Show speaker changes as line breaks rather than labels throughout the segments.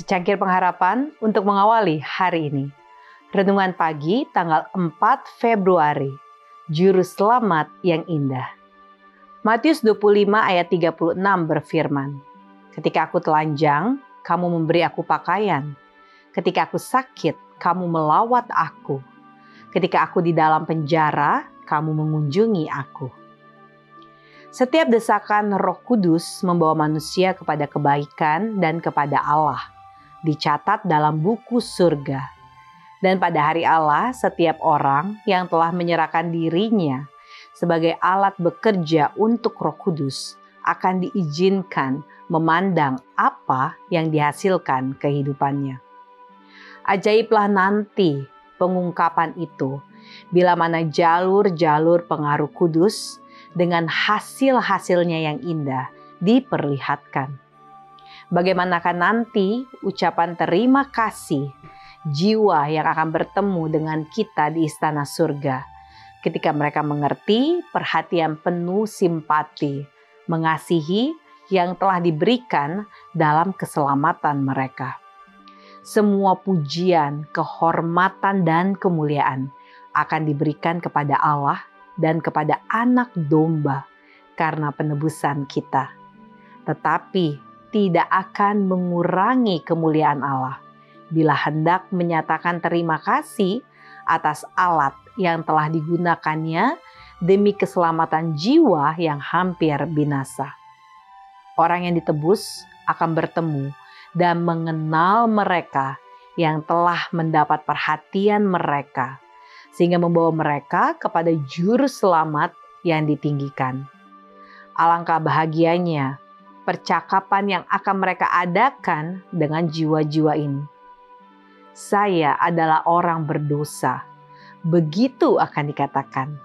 Cangkir pengharapan untuk mengawali hari ini. Renungan pagi tanggal 4 Februari. Juru selamat yang indah. Matius 25 ayat 36 berfirman, Ketika aku telanjang, kamu memberi aku pakaian. Ketika aku sakit, kamu melawat aku. Ketika aku di dalam penjara, kamu mengunjungi aku. Setiap desakan Roh Kudus membawa manusia kepada kebaikan dan kepada Allah dicatat dalam buku surga. Dan pada hari Allah, setiap orang yang telah menyerahkan dirinya sebagai alat bekerja untuk Roh Kudus akan diizinkan memandang apa yang dihasilkan kehidupannya. Ajaiblah nanti pengungkapan itu bila mana jalur-jalur pengaruh kudus dengan hasil-hasilnya yang indah diperlihatkan bagaimanakah nanti ucapan terima kasih jiwa yang akan bertemu dengan kita di istana surga ketika mereka mengerti perhatian penuh simpati, mengasihi yang telah diberikan dalam keselamatan mereka. Semua pujian, kehormatan, dan kemuliaan akan diberikan kepada Allah dan kepada Anak Domba karena penebusan kita. Tetapi tidak akan mengurangi kemuliaan Allah bila hendak menyatakan terima kasih atas alat yang telah digunakannya demi keselamatan jiwa yang hampir binasa. Orang yang ditebus akan bertemu dan mengenal mereka yang telah mendapat perhatian mereka, sehingga membawa mereka kepada Juru Selamat yang ditinggikan. Alangkah bahagianya percakapan yang akan mereka adakan dengan jiwa-jiwa ini. Saya adalah orang berdosa. Begitu akan dikatakan.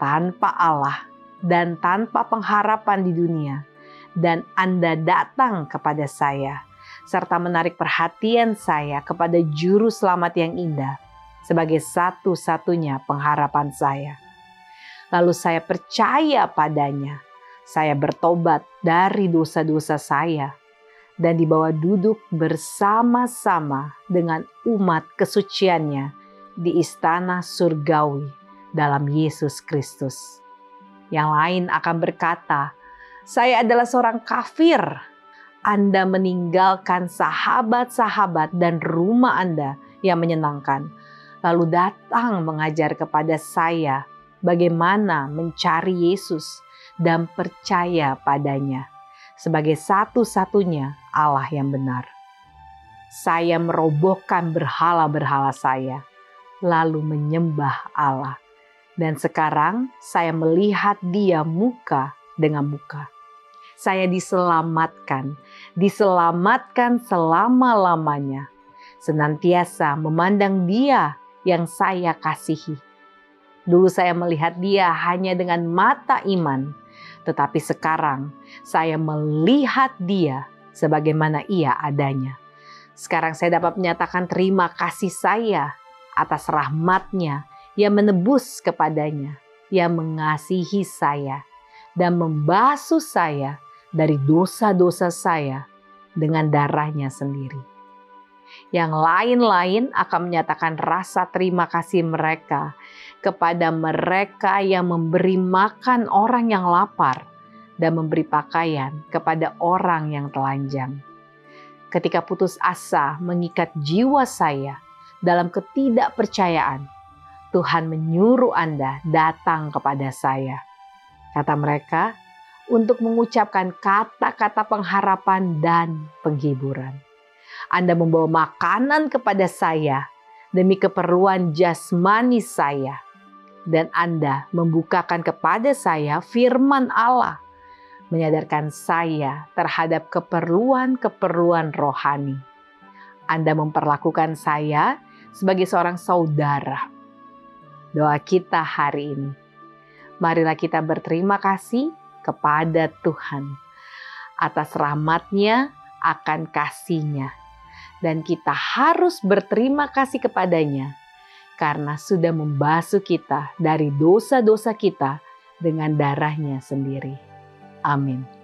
Tanpa Allah dan tanpa pengharapan di dunia. Dan Anda datang kepada saya. Serta menarik perhatian saya kepada juru selamat yang indah. Sebagai satu-satunya pengharapan saya. Lalu saya percaya padanya saya bertobat dari dosa-dosa saya dan dibawa duduk bersama-sama dengan umat kesuciannya di istana surgawi dalam Yesus Kristus. Yang lain akan berkata, "Saya adalah seorang kafir." Anda meninggalkan sahabat-sahabat dan rumah Anda yang menyenangkan, lalu datang mengajar kepada saya bagaimana mencari Yesus dan percaya padanya sebagai satu-satunya Allah yang benar. Saya merobohkan berhala-berhala saya, lalu menyembah Allah. Dan sekarang saya melihat dia muka dengan muka. Saya diselamatkan, diselamatkan selama-lamanya. Senantiasa memandang dia yang saya kasihi. Dulu saya melihat dia hanya dengan mata iman, tetapi sekarang saya melihat dia sebagaimana ia adanya. Sekarang saya dapat menyatakan terima kasih saya atas rahmatnya yang menebus kepadanya, yang mengasihi saya, dan membasuh saya dari dosa-dosa saya dengan darahnya sendiri. Yang lain-lain akan menyatakan rasa terima kasih mereka kepada mereka yang memberi makan orang yang lapar dan memberi pakaian kepada orang yang telanjang. Ketika putus asa mengikat jiwa saya dalam ketidakpercayaan, Tuhan menyuruh Anda datang kepada saya. Kata mereka, untuk mengucapkan kata-kata pengharapan dan penghiburan. Anda membawa makanan kepada saya demi keperluan jasmani saya dan Anda membukakan kepada saya firman Allah, menyadarkan saya terhadap keperluan-keperluan rohani. Anda memperlakukan saya sebagai seorang saudara. Doa kita hari ini, marilah kita berterima kasih kepada Tuhan atas rahmatnya akan kasihnya. Dan kita harus berterima kasih kepadanya karena sudah membasuh kita dari dosa-dosa kita dengan darahnya sendiri. Amin.